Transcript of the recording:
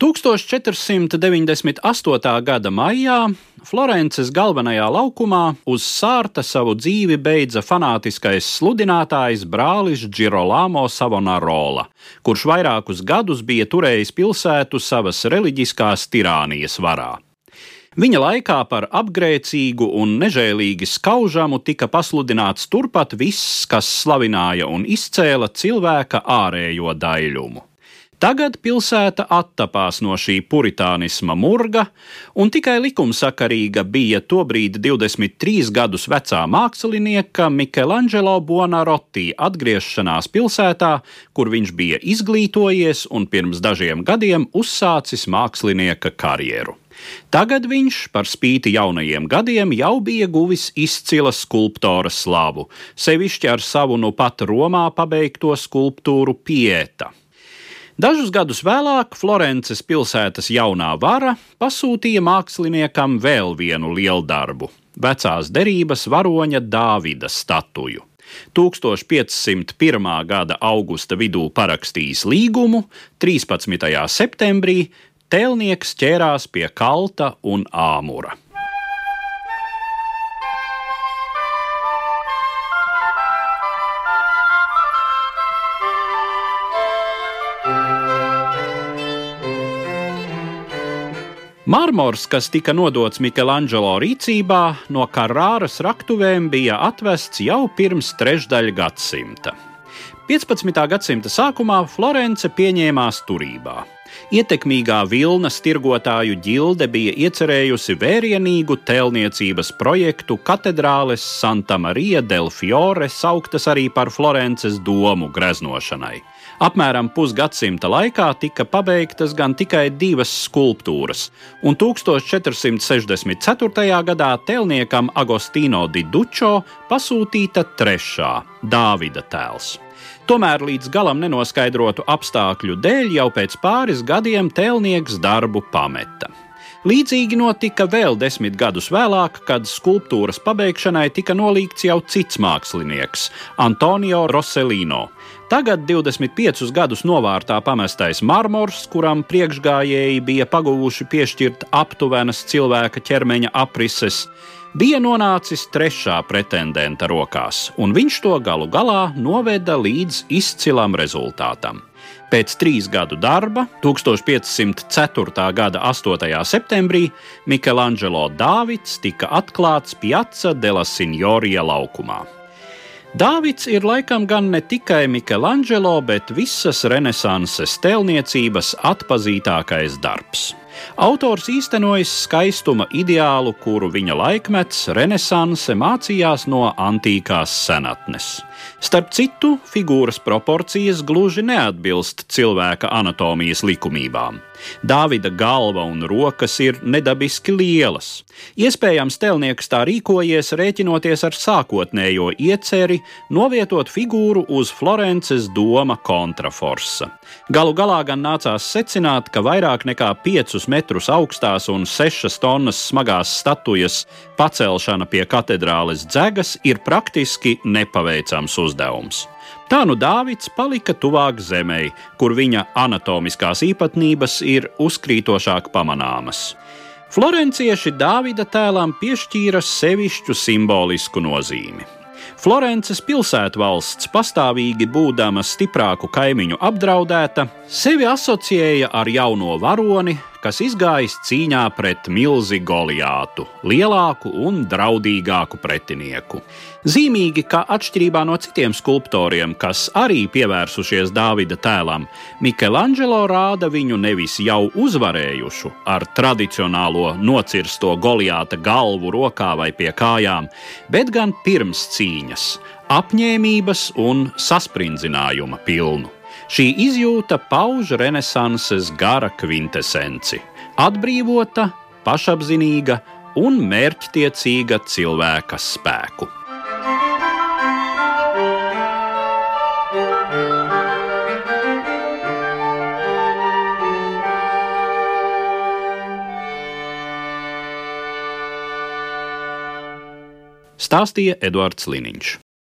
1498. gada maijā Florences galvenajā laukumā uz sārta savu dzīvi beidza fanātiskais sludinātājs brālis Girolamo Savonarola, kurš vairākus gadus bija turējis pilsētu savas reliģiskās tirānijas varā. Viņa laikā par apgrēcīgu un nežēlīgi skaužamu tika pasludināts turpat viss, kas slavināja un izcēla cilvēka ārējo daļumu. Tagad pilsēta attapās no šī puritānisma murga, un tikai likumsakarīga bija tobrīd 23 gadus vecā mākslinieka Michelangelo Buonarroti atgriešanās pilsētā, kur viņš bija izglītojies un pirms dažiem gadiem uzsācis mākslinieka karjeru. Tagad viņš, par spīti jaunajiem gadiem, jau bija guvis izcila skulptora slavu, sevišķi ar savu nu pat Romā pabeigto skulptūru Pieta. Dažus gadus vēlāk Florences pilsētas jaunā vara pasūtīja māksliniekam vēl vienu lielu darbu - vecās derības varoņa Dāvida statuju. 1501. gada augusta vidū parakstījis līgumu, 13. septembrī tēlnieks ķērās pie kalta un āmura. Mārmors, kas tika nodots Michelangelo rīcībā, no Karāras raktuvēm bija atvests jau pirms trešdaļa gadsimta. 15. gadsimta sākumā Florence pieņēmās turībā. Ietekmīgā Vilnas tirgotāju ģilde bija iecerējusi vērienīgu tēlniecības projektu katedrāles Santa Maria del Fiore, sauktas arī par Florences domu greznošanai. Apmēram pusgadsimta laikā tika pabeigtas gan tikai divas skulptūras, un 1464. gadā tēlniekam Agostino di Dučo pasūtīta trešā Dāvida tēls. Tomēr līdz galam nenoskaidrotu apstākļu dēļ jau pēc pāris gadiem tēlnieks darbu pameta. Līdzīgi notika vēl desmit gadus vēlāk, kad skulptūras pabeigšanai tika nolīgts jau cits mākslinieks, Antonio Roselino. Tagad 25 gadus novārtā pamestais marmors, kuram priekšgājēji bija paguvuši piešķirt aptuvenas cilvēka ķermeņa aprises, bija nonācis trešā pretendenta rokās, un viņš to galu galā noveda līdz izcilam rezultātam. Pēc trīs gadu darba, 1504. gada 8. septembrī, Michelangelo Dāvids tika atklāts Piazza della Signoria laukumā. Dāvids ir laikam gan ne tikai Michelangelo, bet visas renesanses tēlniecības atpazītākais darbs. Autors īstenojis skaistuma ideālu, kuru viņa laikmets, renesanse, mācījās no antīkās senatnes. Starp citu, figūras proporcijas gluži neatbilst cilvēka anatomijas likumībām. Dāvida galva un rokas ir nedabiski lielas. Iespējams, tēlnieks tā rīkojies, rēķinoties ar sākotnējo ieceri novietot figūru uz Florences doma kontraforsa. Galu galā gan nācās secināt, ka vairāk nekā 5 metrus augstās un 6 tonnas smagās statujas pacelšana pie katedrāles dzegas ir praktiski nepaveicams uzdevums. Tā nu Dāvids palika tuvāk zemei, kur viņa anatomiskās īpatnības ir uzkrītošāk pamanāmas. Florencieši Dāvida tēlam piešķīra sevišķu simbolisku nozīmi. Florences pilsētvalsts, pastāvīgi būdama stiprāku kaimiņu apdraudēta, sevi asociēja ar jauno varoni, kas izgājis cīņā pret milzi Goliātu, lielāku un draudīgāku pretinieku. Zīmīgi, ka atšķirībā no citiem skulptoriem, kas arī pievērsušies Dāvida tēlam, Michelangelo rāda viņu nevis jau uzvarējušu ar tradicionālo nocirsto Goliāta galvu rokā vai pie kājām, bet gan pirms cīņas, apņēmības un saspringzinājuma pilnu. Šī izjūta pauž renesanses gara kvintesenci - atbrīvota, pašapziņīga un mērķtiecīga cilvēka spēku. Stāstīja Eduards Liniņš.